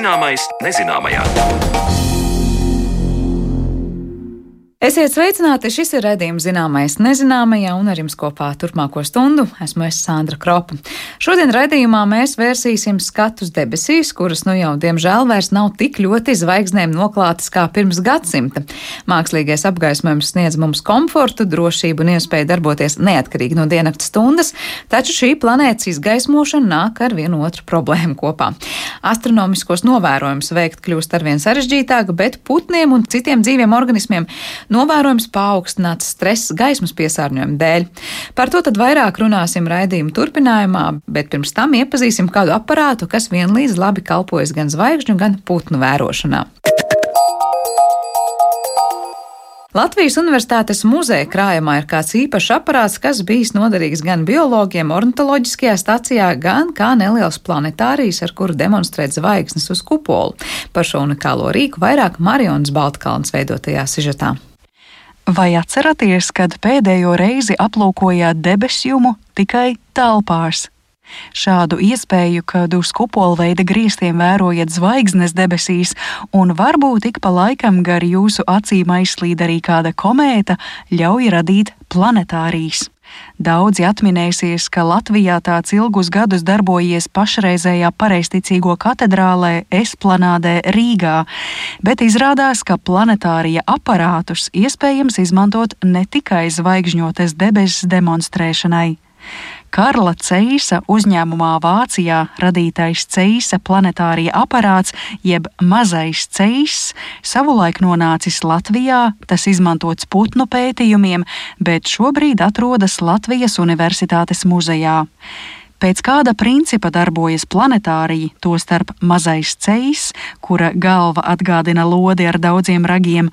Zināmais nezināmajā. Esiet sveicināti! Šis ir redzējums zināmais nezināmajā, un ar jums kopā turpmāko stundu esmu es Sandra Kropa. Šodien redzējumā mēs vērsīsim skatus debesīs, kuras nu jau diemžēl vairs nav tik ļoti zvaigznēm noklātas kā pirms gadsimta. Mākslīgais apgaismojums sniedz mums komfortu, drošību un iespēju darboties neatkarīgi no diennakts stundas, taču šī planētas izgaismošana nāk ar vienu otru problēmu kopā. Astronomiskos novērojumus veikt kļūst arvien sarežģītāk, bet putniem un citiem dzīviem organismiem novērojams paaugstināts stress gaismas piesārņojuma dēļ. Par to tad vairāk runāsim raidījuma turpinājumā, bet pirms tam iepazīsim kādu aparātu, kas vienlīdz labi kalpojas gan zvaigžņu, gan putnu vērošanā. Latvijas Universitātes muzeja krājumā ir kāds īpašs aparāts, kas bijis noderīgs gan biologiem ornitoloģiskajā stacijā, gan kā neliels planetārijas, ar kuru demonstrēt zvaigznes uz kupolu. Par šo unikālo rīku vairāk Marionas Baltkalns veidotajā sižetā. Vai atceraties, kad pēdējo reizi aplūkojāt debesjumu tikai telpās? Šādu iespēju, kad uz kupolveida griestiem vērojat zvaigznes debesīs, un varbūt ik pa laikam gar jūsu acīm aizslīd arī kāda komēta, ļauj radīt planetārijas. Daudzi atminēsies, ka Latvijā tāds ilgus gadus darbojies pašreizējā pareizticīgo katedrālē Esplanādē Rīgā, bet izrādās, ka planetārija aparātus iespējams izmantot ne tikai zvaigžņotas debesis demonstrēšanai. Karla Ceisa uzņēmumā Vācijā radītais Ceisa planetārija aparāts, jeb mazais Ceis, savulaik nonācis Latvijā, tas izmantots putnu pētījumiem, bet šobrīd atrodas Latvijas Universitātes muzejā. Pēc kāda principa darbojas planetārija, tostarp mazais ceļš, kura galva atgādina lodi ar daudziem ragiem,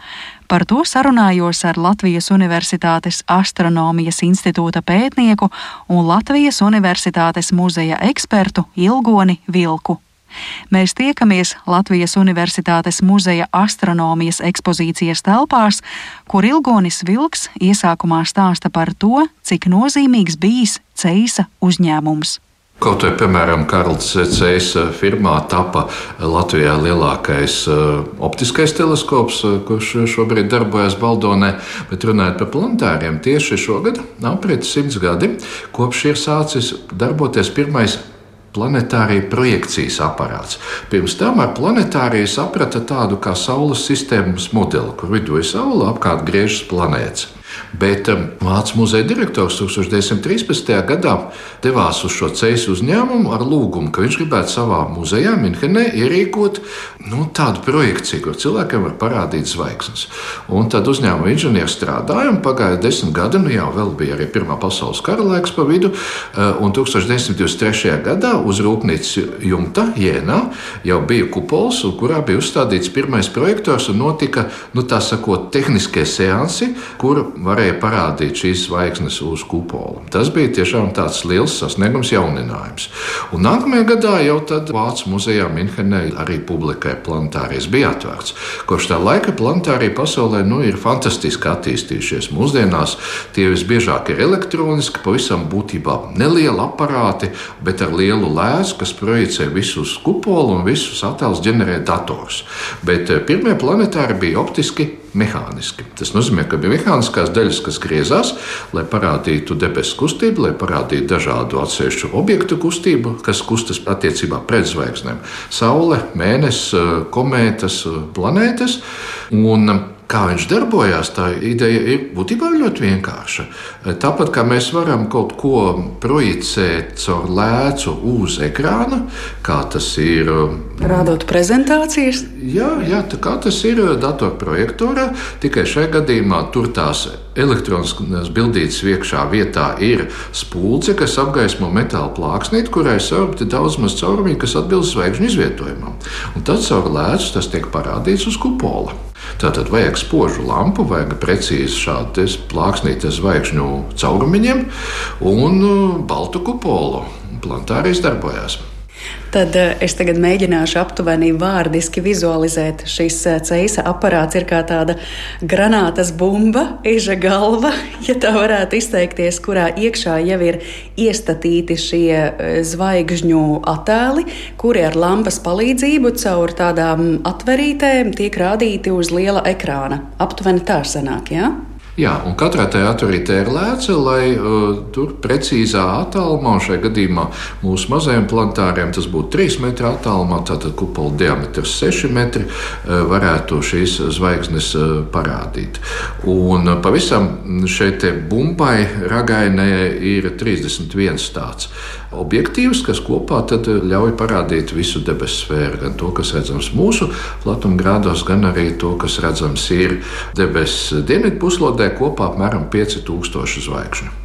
Par to sarunājos ar Latvijas Universitātes astronomijas institūta pētnieku un Latvijas Universitātes muzeja ekspertu Ilgoni Vilku. Mēs tiekamies Latvijas Universitātes muzeja astronomijas ekspozīcijas telpās, kur Ilgonis Vilks iesākumā stāsta par to, cik nozīmīgs bijis Ceisa uzņēmums. Kaut vai, piemēram, Karls Cēs firmā tapa Latvijā lielākais uh, optiskais teleskops, kurš šobrīd darbojas Baldonē. Bet runājot par planetāriem, tieši šogad nav pret simts gadi, kopš ir sācis darboties pirmais planetārija projekcijas aparāts. Pirms tam ar planetāriju saprata tādu kā Saules sistēmas modeli, kur vidū ir Saule, apkārt griežas planētas. Bet um, Vācu muzeja direktors 1913. gadā devās uz šo ceļu uzņēmumu ar lūgumu, ka viņš gribētu savā muzejā Minhenē ierīkot nu, tādu projekciju, kur cilvēkiem var parādīt zvaigznes. Un tad uzņēmuma inženieri strādāja, un pagāja desmit gadi, nu jau bija arī Pirmā pasaules kara laiks pa vidu, uh, un 1923. gadā uz rūpnīcas jumta Jēnā jau bija kupols, kurā bija uzstādīts pirmais projektors, un notika, nu, tā sakot, tehniskie seansi, kur varēja parādīt šīs zvaigznes uz kupola. Tas bija tiešām tāds liels sasniegums, jauninājums. Un nākamajā gadā jau Vācu muzejā Minhenē arī publikai planetārijas bija atvērts. Kopš tā laika planetārija pasaulē nu, ir fantastiski attīstījušies. Mūsdienās tie visbiežāk ir elektroniski, pavisam būtībā nelieli aparāti, bet ar lielu lēsu, kas projicē visu uz kupolu un visus attēlus ģenerē dators. Bet eh, pirmie planetāri bija optiski mehāniski. Tas nozīmē, ka bija mehāniskās daļas, kas griezās, lai parādītu debesu kustību, lai parādītu dažādu atsevišķu objektu kustību, kas kustas attiecībā pret zvaigznēm. Saule, mēnesis, komētas, planētas. Un Kā viņš darbojās, tā ideja ir būtībā ļoti vienkārša. Tāpat kā mēs varam kaut ko projicēt caur lēcu uz ekrāna, kā tas ir. Rādot prezentācijas? Jā, jā tā kā tas ir datorprojektorā, tikai šajā gadījumā tur tās elektroniskās bildītas iekšā vietā ir spulce, kas apgaismo metāla plāksnīti, kurai ir saurabti daudz maz caurumiņu, kas atbilst zvaigžņu izvietojumam. Un tad caur lēcu tas tiek parādīts uz kupola. Tātad vajag spožu lampu, vajag precīzi šādu plāksnītes zvaigžņu caurumiņiem un uh, baltu kupolu. Plantārijas darbojās. Tad eh, es tagad mēģināšu aptuveni vārdiski vizualizēt. Šis eh, ceisa aparāts ir kā tāda granātas bumba, eža galva, ja tā varētu izteikties, kurā iekšā jau ir iestatīti šie eh, zvaigžņu attēli, kuri ar lampas palīdzību caur tādām atverītēm tiek rādīti uz liela ekrāna. Aptuveni tā sanāk, jā? Ja? Jā, un katrā atverītē ir lēca, lai uh, tur precīzā attālumā, šajā gadījumā mūsu mazajiem plantāriem tas būtu 3 metri attālumā, tātad kupola diametrs 6 metri, uh, varētu šīs zvaigznes uh, parādīt. Un uh, pavisam šeit bumbai ragainē ir 31 tāds objektīvs, kas kopā ļauj parādīt visu debesu sfēru, gan to, kas redzams mūsu platumgrādos, gan arī to, kas redzams ir debesu dienvidu puslodē, kopā apmēram 5000 zvaigžņu.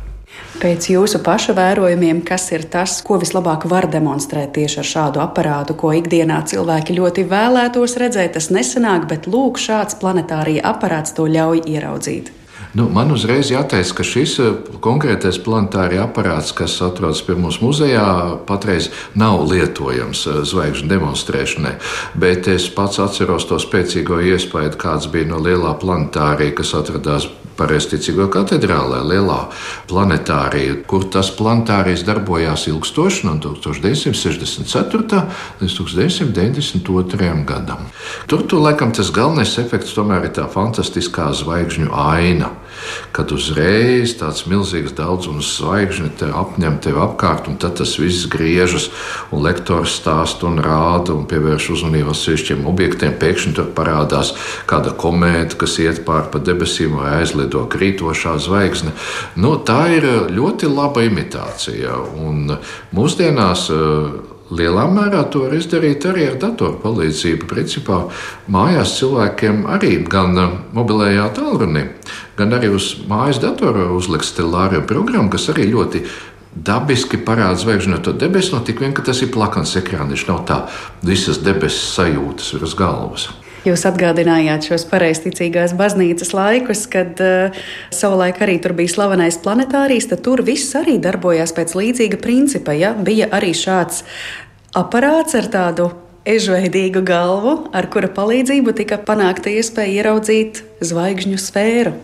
Pēc jūsu paša vērojumiem, kas ir tas, ko vislabāk var demonstrēt tieši ar šādu aparātu, ko ikdienā cilvēki ļoti vēlētos redzēt, tas nesanāk, bet lūk, šāds planetārija aparāts to ļauj ieraudzīt. Nu, man uzreiz jāteic, ka šis eh, konkrētais planetārija aparāts, kas atrodas pie mums muzejā, patreiz nav lietojams eh, zvaigžņu demonstrēšanai. Bet es pats atceros to spēcīgo iespēju, kāds bija no lielā planetārija, kas atradās Pareizticīgo katedrālē, lielā planetārija, kur tas planetārijas darbojās ilgstoši no 1964. līdz 1992. gadam. Tur, tur laikam, tas galvenais efekts tomēr ir tā fantastiskā zvaigžņu aina kad uzreiz tāds milzīgs daudzums zvaigžņu te apņem tevi apkārt, un tad tas viss griežas, un lektors stāsta un rāda un pievērš uzmanību atsevišķiem objektiem. Pēkšņi tur parādās kāda komēta, kas iet pāri pa debesīm vai aizlido krītošā zvaigzne. Nu, tā ir ļoti laba imitācija, un mūsdienās Lielā mērā to var izdarīt arī ar datoru palīdzību. Principā mājās cilvēkiem arī gan uh, mobilajā tālrunī, gan arī uz mājas datora uzlikt stelāru programmu, kas arī ļoti dabiski parāda zvaigžņu no debesu, no tik vien, ka tas ir plakans ekrāns. Viņš nav tā visas debesis sajūtas virs galvas. Jūs atgādinājāt šos pareizticīgās baznīcas laikus, kad uh, savulaik arī tur bija slavenais planetārijas, tad tur viss arī darbojās pēc līdzīga principa. Ja? Bija arī šāds aparāts ar tādu ežveidīgu galvu, ar kura palīdzību tika panākta iespēja ieraudzīt zvaigžņu sfēru.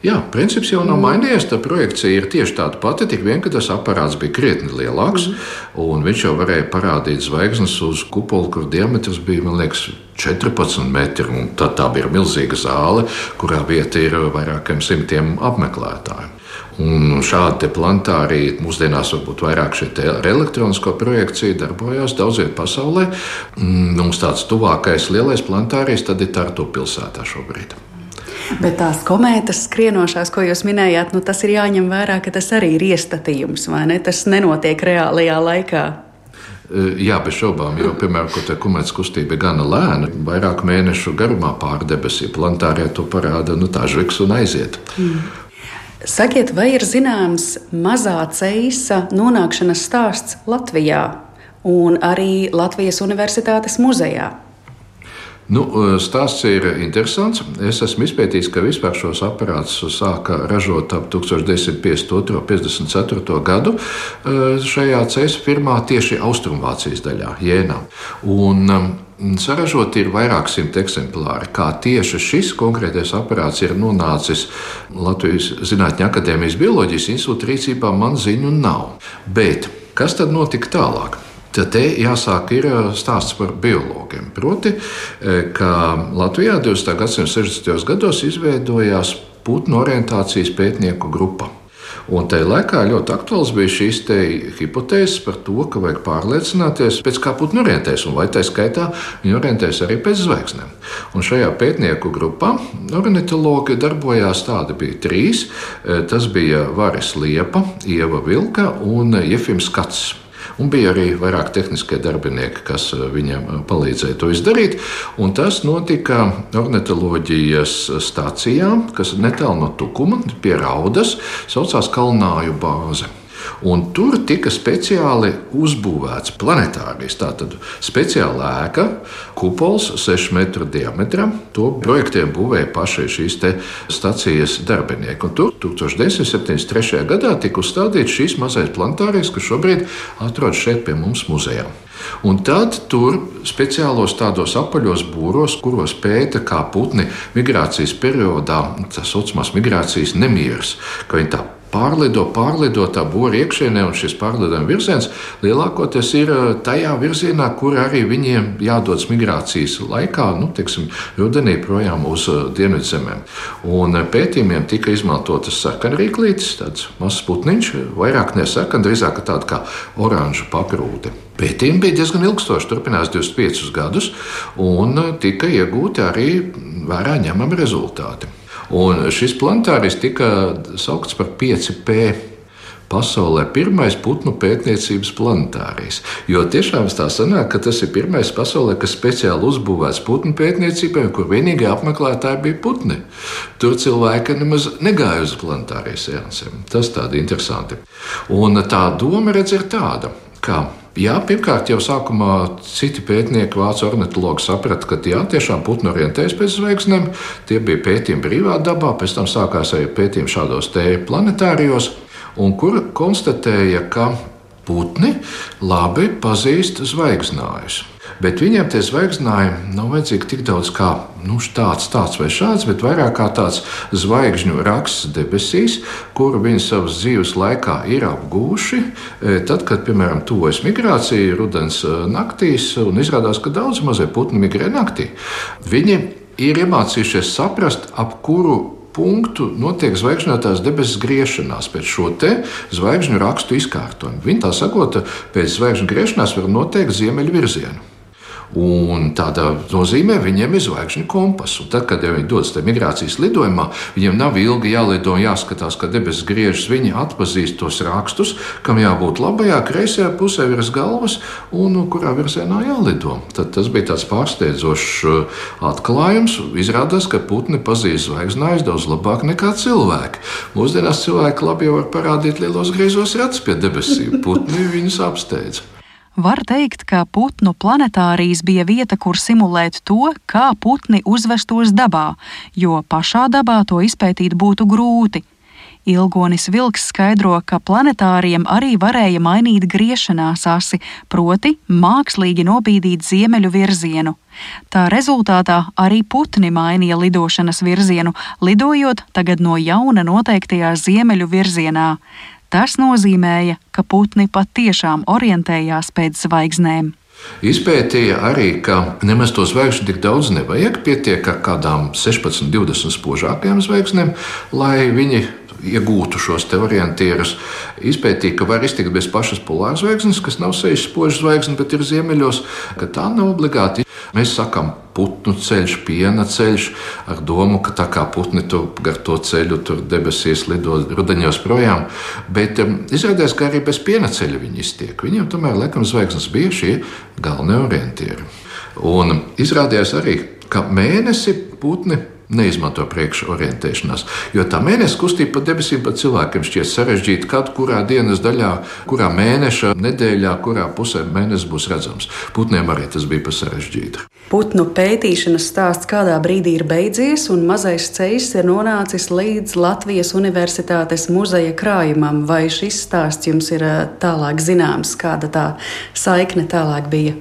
Jā, princips jau nav mm. mainījies. Tā projekcija ir tieši tāda pati, tik vien, ka tas aparāts bija krietni lielāks, mm. un viņš jau varēja parādīt zvaigznes uz kupolu, kur diametrs bija, man liekas, 14 metri. Tad tā bija milzīga zāle, kurā vieta ir vairākiem simtiem apmeklētāju. Un šādi planētāri mūsdienās varbūt vairāk šī elektronisko projekcija darbojās daudz vietā pasaulē. Mm, mums tāds tuvākais lielais planētārijs tad ir Tartu pilsētā šobrīd. Bet tās komētas skrienošās, ko jūs minējāt, nu, tas ir jāņem vērā, ka tas arī ir iestatījums, vai ne? Tas nenotiek reālajā laikā. E, jā, bez šaubām, jo, piemēram, ko te komētas kustība ir gana lēna, vairāk mēnešu garumā pāri debesīm, planetārē to parāda nu, tā žviks un aiziet. Mm. Sakiet, vai ir zināms mazā ceisa nonākšanas stāsts Latvijā un arī Latvijas Universitātes muzejā? Nu, eh, stāsts ir interesants. Es esmu izpētījis, ka vispār šos aparātus sāka ražot ap 1952. un 1954. gadu eh, šajā ceļa firmā tieši Austrumvācijas daļā, Jēnā. Un, um, Saražot ir vairāk simt eksemplāri. Kā tieši šis konkrētais aparāts ir nonācis Latvijas Zinātņu akadēmijas bioloģijas institūta rīcībā, man ziņu nav. Bet kas tad notika tālāk? Tad te jāsāk ir stāsts par biologiem. Proti, ka Latvijā 20. gadsimta 60. gados izveidojās putnu orientācijas pētnieku grupa. Un tajā laikā ļoti aktuāls bija šīs hipotēzes par to, ka vajag pārliecināties, pēc kā putni orientēs, un vai tā skaitā viņi orientēs arī pēc zvaigznēm. Un šajā pētnieku grupā ornitologi darbojās tādi bija trīs. Tas bija Varis Liepa, Ieva Vilka un Jefims Kats. Un bija arī vairāk tehniskie darbinieki, kas eh, viņam eh, palīdzēja to izdarīt. Un tas notika ornitoloģijas stācijā, kas netālu no Tukuma, pie Raudas, saucās Kalnāju bāze. Un tur tika speciāli uzbūvēts planetārijas. Tātad speciāla ēka, kupols 6 metru diametrā. To projektiem būvēja paši šīs stacijas darbinieki. Un tur 1973. gadā tika uzstādīts šīs mazais planetārijas, kas šobrīd atrodas šeit pie mums muzejā. Un tad tur speciālos tādos apaļos būros, kuros pēta kā putni migrācijas periodā, tas saucamās migrācijas nemieris, ka viņi tā pārlido, pārlido tā būra iekšienē, un šis pārlidojuma virziens lielākoties ir eh, tajā virzienā, kur arī viņiem jādodas migrācijas laikā, nu, teiksim, rudenī projām uz eh, dienvidzemēm. Un eh, pētījumiem tika izmantotas sarkanrīklītes, tāds mazs putniņš, vairāk nesarkan, drīzāk tāda kā oranža pakrūte. Pētījumi bija diezgan ilgstoši, turpinājās 25 gadus, un tika iegūti arī vērā ņemami rezultāti. Un šis planetāris tika saukts par 5P pasaulē pirmais putnu pētniecības planetārijas. Jo tiešām tā sanāk, ka tas ir pirmais pasaulē, kas speciāli uzbūvēts putnu pētniecībai, kur vienīgie apmeklētāji bija putni. Tur cilvēki nemaz negāja uz planetārijas sēnesiem. Tas tāds interesanti. Un tā doma redz ir tāda, ka Jā, pirmkārt, jau sākumā citi pētnieki, vācu ornitologi saprata, ka jā, tiešām putni orientējas pēc zvaigznēm. Tie bija pētījumi brīvā dabā, pēc tam sākās arī pētījumi šādos te planetārijos, kur konstatēja, ka putni labi pazīst zvaigznājus. Bet viņiem tie zvaigznājumi nav vajadzīgi tik daudz kā nu, tāds, tāds vai šāds, bet vairāk kā tāds zvaigžņu raksts debesīs, kuru viņi savas dzīves laikā ir apgūši. E, tad, kad, piemēram, tuvojas migrācija rudens e, naktīs, un izrādās, ka daudz mazie putni migrē naktī, viņi ir iemācījušies saprast, ap kuru punktu notiek zvaigžņotās debesis griešanās pēc šo zvaigžņu rakstu izkārtojumu. Viņi tā sakot, pēc zvaigžņu griešanās var noteikt ziemeļu virzienu. Un tādā nozīmē viņiem ir zvaigžņu kompas. Un tad, kad viņi dodas tajā migrācijas lidojumā, viņiem nav ilgi jālido un jāskatās, ka debesis griežas. Viņi atpazīst tos rakstus, kam jābūt labajā, kreisajā pusē virs galvas un kurā virzienā jālido. Tad tas bija tāds pārsteidzošs uh, atklājums. Izrādās, ka putni pazīst zvaigznājus daudz labāk nekā cilvēki. Mūsdienās cilvēki labi jau var parādīt lielos griezos ratus pie debesīm. Putni viņus apsteidz. Var teikt, ka putnu planetārijas bija vieta, kur simulēt to, kā putni uzvestos dabā, jo pašā dabā to izpētīt būtu grūti. Ilgonis Vilks skaidro, ka planetāriem arī varēja mainīt griešanās asi, proti, mākslīgi nobīdīt ziemeļu virzienu. Tā rezultātā arī putni mainīja lidošanas virzienu, lidojot tagad no jauna noteiktajā ziemeļu virzienā. Tas nozīmēja, ka putni patiešām orientējās pēc zvaigznēm. Izpētīja arī, ka nemaz to zvaigžņu tik daudz nevajag. Pietiek ar kādām 16, 20 spožākajām zvaigznēm, lai viņi iegūtu šos orientierus. Izpētīja, ka var iztikt bez pašas polārzvaigznes, kas nav sejas spožas zvaigznes, bet ir ziemeļos, ka tā nav obligāti. Mēs sakām, putnu ceļš, piena ceļš, ar domu, ka tā kā putni tur gar to ceļu tur debesīs lido rudenos projām. Bet um, izrādās, ka arī bez piena ceļa viņi iztiek. Viņiem tomēr, laikam, zvaigznes bija šie galvenie orientieri. Un izrādījās arī, ka mēnesi putni neizmanto priekšorientēšanās. Jo tā mēneša kustība pa debesīm pat cilvēkiem šķiet sarežģīta, kad kurā dienas daļā, kurā mēneša nedēļā, kurā pusē mēnesis būs redzams. Putniem arī tas bija sarežģīti. Putnu pētīšanas stāsts kādā brīdī ir beidzies, un mazais ceļš ir nonācis līdz Latvijas Universitātes muzeja krājumam. Vai šis stāsts jums ir eh, tālāk zināms, kāda tā saikne tālāk bija?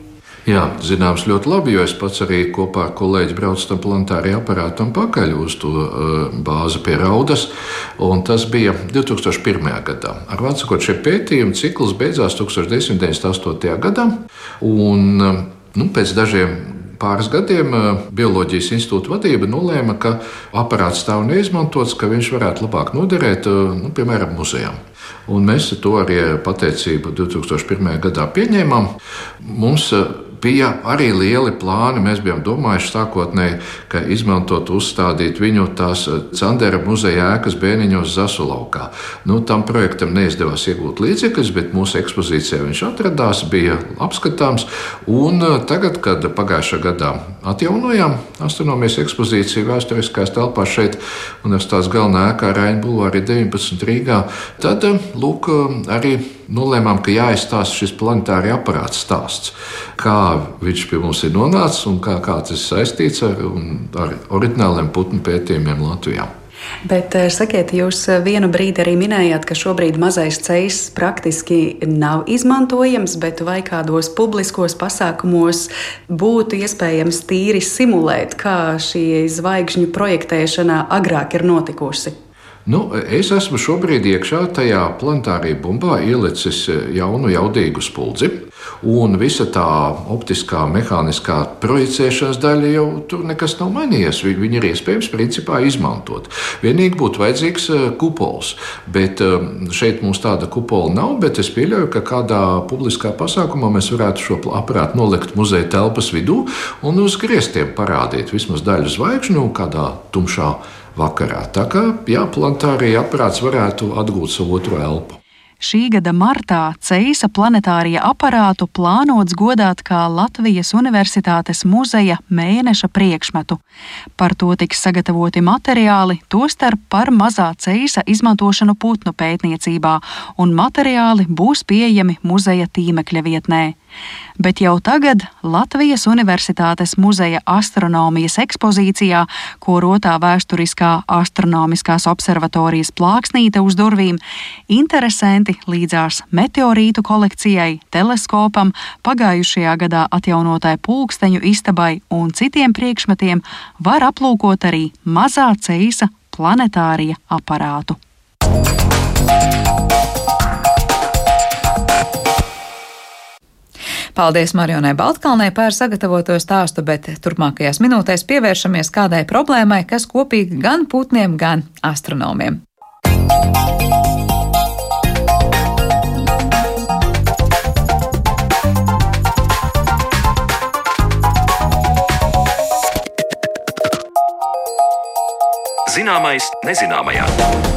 Jā, zināms, ļoti labi, jo es pats arī kopā ar kolēģi braucu tam planetārajam aparātam pakaļ uz to uh, bāzi pie Raudas. Tas bija 2001. gadā. Ar vārdu sakot, šie pētījumi cikls beidzās 1998. gadā. Un, uh, nu, pēc dažiem pāris gadiem uh, Bioloģijas institūta vadība nolēma, ka aparāts stāv neizmantots, ka viņš varētu labāk noderēt, nu, piemēram, muzejām. Un mēs to arī pateicību 2001. gadā pieņēmām. Mums bija arī lieli plāni. Mēs bijām domājuši sākotnēji, ka izmantot, uzstādīt viņu tās Candera muzeja ēkas bēniņos Zasulaukā. Nu, tam projektam neizdevās iegūt līdzekļus, bet mūsu ekspozīcijā viņš atradās, bija apskatāms. Un tagad, kad pagājušā gadā atjaunojām astronomijas ekspozīciju vēsturiskās telpās šeit, Universitātes galvenā ēkā Raina Bulvārī 19 Rīgā, tad lūk, arī nolēmām, ka jāizstāsta šis planetāri aparāts stāsts. Kā viņš pie mums ir nonācis un kā, kā tas saistīts ar, ar oriģināliem putnu pētījumiem Latvijā. Bet eh, sakiet, jūs eh, vienu brīdi arī minējāt, ka šobrīd mazais ceļš praktiski nav izmantojams, bet vai kādos publiskos pasākumos būtu iespējams tīri simulēt, kā šī zvaigžņu projektēšana agrāk ir notikusi? Nu, es esmu šobrīd iekšā tajā planetārajā bumbā ielicis jaunu, jaudīgu spuldzi. Un visa tā optiskā, mehāniskā projicēšanas daļa jau tur nekas nav mainījies. Viņi ir iespējams principā izmantot. Vienīgi būtu vajadzīgs eh, kupols. Bet eh, šeit mums tāda kupola nav. Bet es pieļauju, ka kādā publiskā pasākumā mēs varētu šo aparātu nolikt muzeja telpas vidū un uz griestiem parādīt vismaz daļu zvaigžņu kādā tumšā vakarā. Tā kā jā, planetārija aparāts varētu atgūt savu otro elpu. Šī gada martā Ceisa planetārija aparātu plānots godāt kā Latvijas Universitātes muzeja mēneša priekšmetu. Par to tiks sagatavoti materiāli, tostarp par mazā Ceisa izmantošanu putnu pētniecībā, un materiāli būs pieejami muzeja tīmekļa vietnē bet jau tagad Latvijas Universitātes muzeja astronomijas ekspozīcijā, ko rotā vēsturiskā astronomiskās observatorijas plāksnīte uz durvīm, interesanti līdzās meteorītu kolekcijai, teleskopam, pagājušajā gadā atjaunotai pulksteņu istabai un citiem priekšmetiem var aplūkot arī mazā ceisa planetārija aparātu. Paldies Marionai Baltkalnei par sagatavoto stāstu, bet turpmākajās minūtēs pievēršamies kādai problēmai, kas kopīgi gan putniem, gan astronomiem. Zināmais nezināmajā.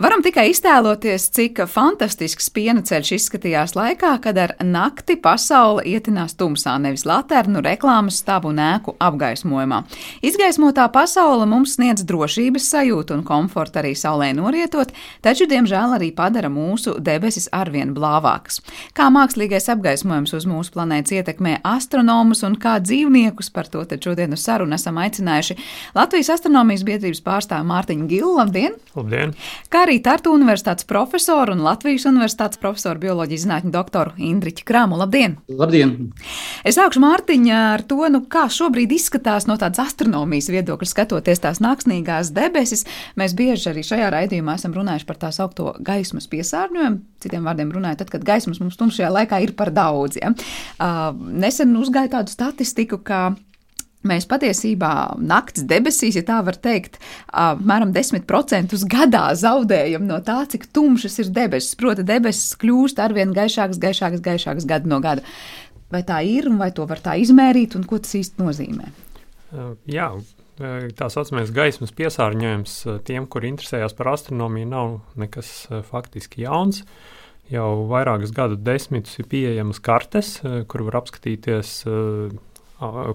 Varam tikai iztēloties, cik fantastisks piena ceļš izskatījās laikā, kad ar nakti pasaule ietinās tumsā, nevis laternu, reklāmas stāvu un ēku apgaismojumā. Izgaismotā pasaule mums sniedz drošības sajūtu un komfortu arī saulē norietot, taču, diemžēl, arī padara mūsu debesis arvien blāvākas. Kā mākslīgais apgaismojums uz mūsu planētas ietekmē astronomus un kā dzīvniekus, par to šodien uz sarunu esam aicinājuši Latvijas astronomijas biedrības pārstāvu Mārtiņu Gilu. Labdien! Labdien! Kā arī Tartu Universitātes profesoru un Latvijas Universitātes profesoru bioloģijas zinātņu doktoru Indriķu Krāmu. Labdien! Labdien! Es sākšu Mārtiņa ar to, nu, kā šobrīd izskatās no tādas astronomijas viedokļa, skatoties tās nāksnīgās debesis. Mēs bieži arī šajā raidījumā esam runājuši par tā saucamo gaismas piesārņojumu. Citiem vārdiem runājot, tad, kad gaismas mums tumšajā laikā ir par daudz. Ja? Uh, nesen uzgāja tādu statistiku, ka Mēs patiesībā naktas debesīs, ja tā var teikt, apmēram 10% gadā zaudējam no tā, cik tumšas ir debesis. Proti, debesis kļūst arvien gaišākas, gaišākas, gaišākas gadu no gada. Vai tā ir, un vai to var tā izmērīt, un ko tas īsti nozīmē? Jā, tā saucamais gaismas piesārņojums tiem, kuri interesējas par astronomiju, nav nekas faktiski jauns. Jau vairākus gadu desmitus ir pieejamas kartes, kur var apskatīties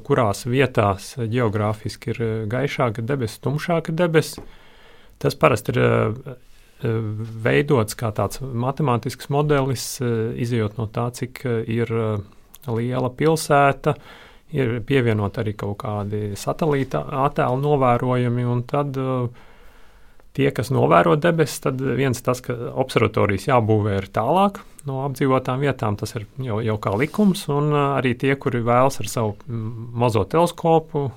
kurās vietās geogrāfiski ir gaišāka debesis, tumšāka debesis. Tas parasti ir veidots kā tāds matemātisks modelis, izjūt no tā, cik ir liela pilsēta, ir pievienot arī kaut kādi satelīta attēlu novērojumi, un tad uh, tie, kas novēro debesis, tad viens tas, ka observatorijas jābūvē ir tālāk no apdzīvotām vietām, tas ir jau, jau kā likums, un arī tie, kuri vēlas ar savu mazo teleskopu.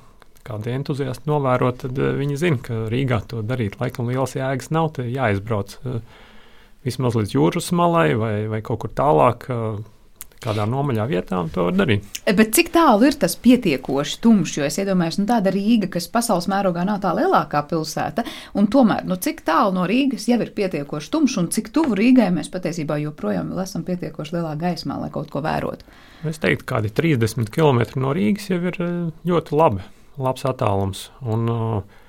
Kādi entuziasti novērot, tad viņi zina, ka Rīgā to darīt laikam liels jēgas nav. Jāizbrauc vismaz līdz jūras malai vai, vai kaut kur tālāk, kādā nomaļā vietā, un to var darīt. Bet cik tālu ir tas pietiekoši tumšs? Jo es iedomājos, nu, tāda Rīga, kas pasaules mērogā nav tā lielākā pilsēta, un tomēr, nu, cik tālu no Rīgas jau ir pietiekoši tumšs, un cik tuvu Rīgai mēs patiesībā joprojām esam pietiekoši lielā gaismā, lai kaut ko vērotu? Es teiktu, ka kādi 30 km no Rīgas jau ir eh, ļoti labi, labs attālums. Un, uh,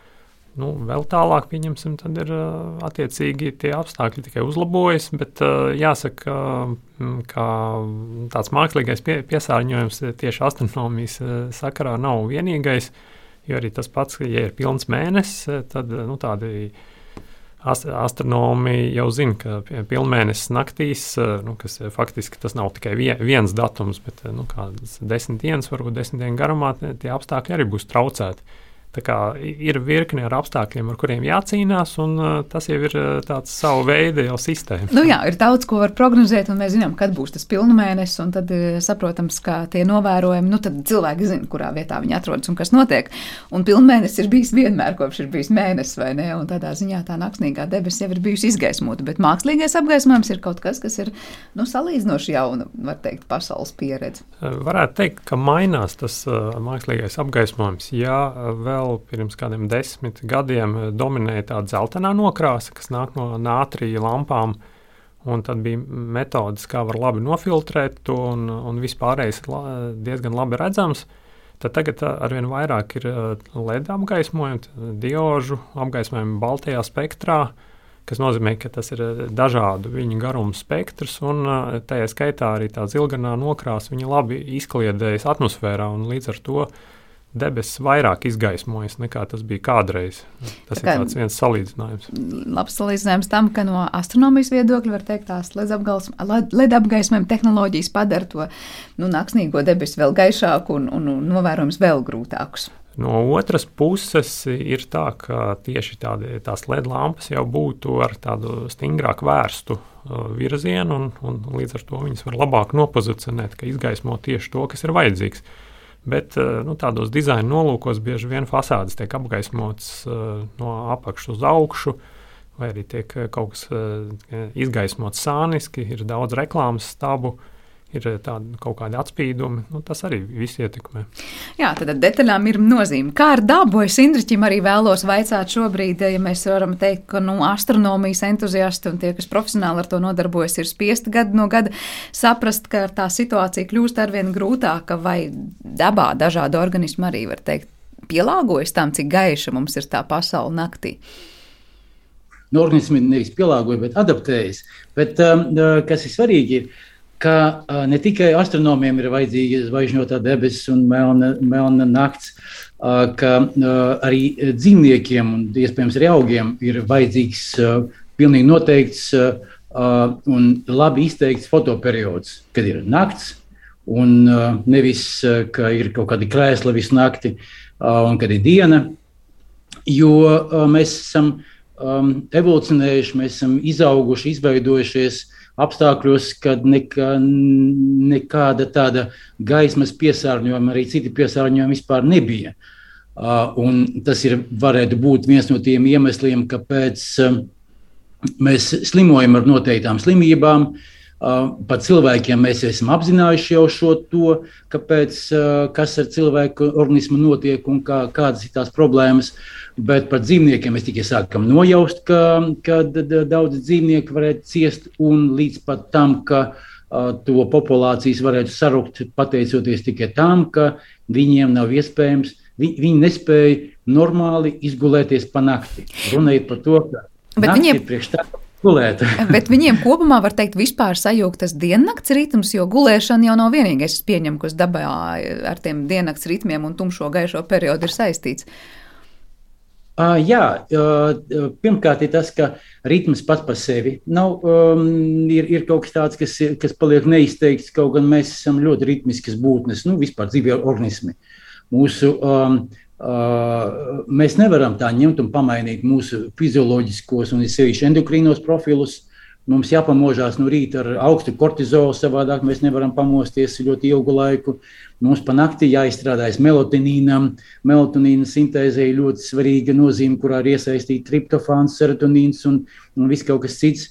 Nu, vēl tālāk, pieņemsim, tad ir attiecīgi tie apstākļi tikai uzlabojas, bet jāsaka, ka tāds mākslīgais pie, piesārņojums tieši astronomijas sakarā nav vienīgais. Jo arī tas pats, ja ir pilns mēnesis, tad nu, tādi astronomi jau zina, ka pilnmēnesis naktīs, nu, kas faktiski tas nav tikai viens datums, bet nu, desmit dienas, varbūt desmit dienu garumā, tie apstākļi arī būs traucēti. Ir virkne ar apstākļiem, ar kuriem jācīnās, un uh, tas jau ir uh, tāds savu veidu jau sistēma. Nu jā, ir daudz ko var prognozēt, un mēs zinām, kad būs tas pilnmēnesis, un tad uh, saprotams, ka tie novērojumi, nu tad cilvēki zina, kurā vietā viņi atrodas un kas notiek. Un pilnmēnesis ir bijis vienmēr, kopš ir bijis mēnesis, vai ne? Un tādā ziņā tā naktsnīgā debesis jau ir bijusi izgaismota, bet mākslīgais apgaismojums ir kaut kas, kas ir nu, salīdzinoši jauna, var teikt, pasaules pieredze. Varētu teikt, ka mainās tas mākslīgais apgaismojums. Jā, vēl vēl pirms kādiem desmit gadiem eh, dominēja tā dzeltenā nokrāsa, kas nāk no nātrija lampām. Un tad bija metodes, kā var labi nofiltrēt to, un, un vispārējais ir diezgan labi redzams. Tad tagad eh, arvien vairāk ir eh, LED apgaismojumi, diožu apgaismojumi baltajā spektrā, kas nozīmē, ka tas ir dažādu viņu garumu spektrs, un tajā skaitā arī tā zilganā nokrāsa viņa labi izkliedējas atmosfērā, un līdz ar to debesis vairāk izgaismojas nekā tas bija kādreiz. Tas kā, ir viens salīdzinājums. Labs salīdzinājums tam, ka no astronomijas viedokļa var teikt, tās LED apgaismojuma tehnoloģijas padara to nu, naktsnīgo debesu vēl gaišāku un, un, un novērojums vēl grūtākus. No otras puses, ir tā, ka tieši tādi, tās LED lampas jau būtu ar tādu stingrāku vērstu uh, virzienu, un, un līdz ar to viņas var labāk nopozicionēt, ka izgaismo tieši to, kas ir vajadzīgs. Uh, Bet eh, nu, tādos dizaina nolūkos bieži vien fasādes tiek apgaismotas uh, no apakšas uz augšu, vai arī tiek eh, kaut kas izgaismots sāniski, ir daudz reklāmas stabu. Uh, ir eh, tādi kaut kādi atspīdumi. Nu, tas arī viss ietekmē. Jā, tad detaļām ir nozīme. Kā ar dabu es Indriķim arī vēlos vaicāt šobrīd, ja mēs varam teikt, ka nu, astronomijas entuziasti un tie, kas profesionāli ar to nodarbojas, ir spiesti gadu no gada saprast, ka tā situācija kļūst arvien grūtāka vai dabā dažādi organismi arī var teikt pielāgojas tam, cik gaiša mums ir tā pasaule naktī. Nu, organismi nevis pielāgojas, bet adaptējas. Bet, um, uh, kas ir svarīgi, ir, ka ne tikai astronomiem ir vajadzīga zvaigžņotā debesis un melna, melna nakts, ka arī dzīvniekiem un iespējams arī augiem ir vajadzīgs pilnīgi noteikts un labi izteikts fotoperiods, kad ir nakts. Un nevis, ka ir kaut kādi krēsli visu nakti, un kad ir diena. Jo mēs esam evolūcionējuši, mēs esam izauguši, izveidojušies uh, apstākļos, kad nekā, nekāda tāda gaismas piesārņojuma, arī citi piesārņojumi vispār nebija. Un tas ir, varētu būt viens no tiem iemesliem, kāpēc mēs slimojam ar noteiktām slimībām. Pat cilvēkiem mēs esam apzinājuši jau šo to, kāpēc, kas ar cilvēku organismu notiek un kā, kādas ir tās problēmas. Bet par dzīvniekiem mēs tikai sākam nojaust, ka, ka daudz dzīvnieku varētu ciest, un līdz pat tam, ka to populācijas varētu sarukt pateicoties tikai tam, ka viņiem nav iespējams, vi, viņi nespēja normāli izgulēties pa nakti. Runājot par to, ka Bet viņiem priekš tā. Gulēt. Bet viņiem kopumā var teikt, vispār sajūgt tas diennakts ritms, jo gulēšana jau nav vienīgais, kas pieņem, kas dabā ar tiem diennakts ritmiem un tumšo gaišo periodu ir saistīts. Uh, jā, uh, pirmkārt, ir tas, ka ritms pats par sevi nav, um, ir, ir kaut kas tāds, kas, kas paliek neizteikts. Kaut gan mēs esam ļoti ritmiskas būtnes, nu, vispār dzīvē organismi. Mūsu, um, uh, mēs nevaram tā ņemt un pamainīt mūsu fizioloģiskos un sevišķi endokrīnos profilus. Mums jāpamožās no rīta ar augstu kortizolu, savādāk mēs nevaram pamosties ļoti ilgu laiku. Mums pa nakti jāizstrādājas melatonīnam. Melatonīna sintēzē ir ļoti svarīga nozīme, kurā ir iesaistīta triptofāns, serotonīns un, un viss kaut kas cits.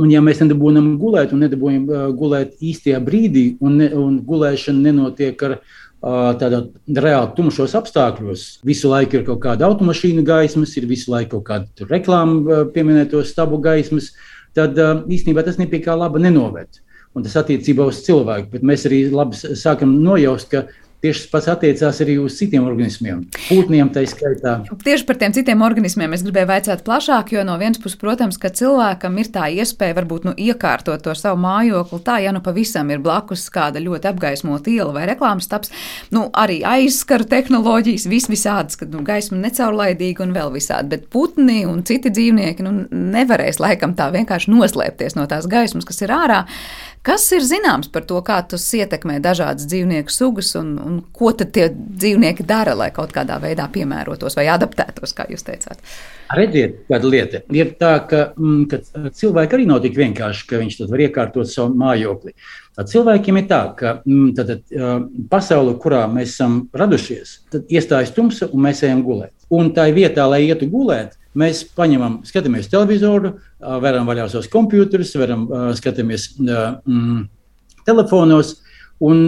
Un, ja mēs nedabūjam gulēt, un nedabūjam uh, gulēt īstajā brīdī, un, ne, un gulēšana nenotiek ar tādā reāli tumšos apstākļos, visu laiku ir kaut kāda automašīnu gaismas, ir visu laiku kaut kāda reklāma uh, pieminēto stabu gaismas, tad īstenībā tas nepie kā laba nenoved. Un tas attiecībā uz cilvēku, bet mēs arī labi sākam nojaust, ka Tieši tas pats attiecās arī uz citiem organismiem, putniem tā skaitā. Tieši par tiem citiem organismiem es gribēju vaicāt plašāk, jo no vienas puses, protams, ka cilvēkam ir tā iespēja varbūt nu, iekārtot to savu mājokli tā, ja nu pavisam ir blakus kāda ļoti apgaismota iela vai reklāmas taps, nu arī aizskaru tehnoloģijas, vis visādas, ka nu, gaisma necaurlaidīga un vēl visādi, bet putni un citi dzīvnieki nu, nevarēs laikam tā vienkārši noslēpties no tās gaismas, kas ir ārā. Kas ir zināms par to, kā tas ietekmē dažādas dzīvnieku sugas un, un ko tad tie dzīvnieki dara, lai kaut kādā veidā piemērotos vai adaptētos, kā jūs teicāt? Redziet, kāda lieta ir tā, ka, mm, ka cilvēki arī nav tik vienkārši, ka viņš var iekārtot savu mājokli. Tad cilvēkiem ir tā, ka mm, tad, pasaule, kurā mēs esam radušies, tad iestājas tumsa un mēs ejam gulēt. Un tā vietā, lai ietu gulēt, Mēs paņemam, skatāmies televizoru, varam vaļā savus computerus, varam skatāmies mm, telefonos, un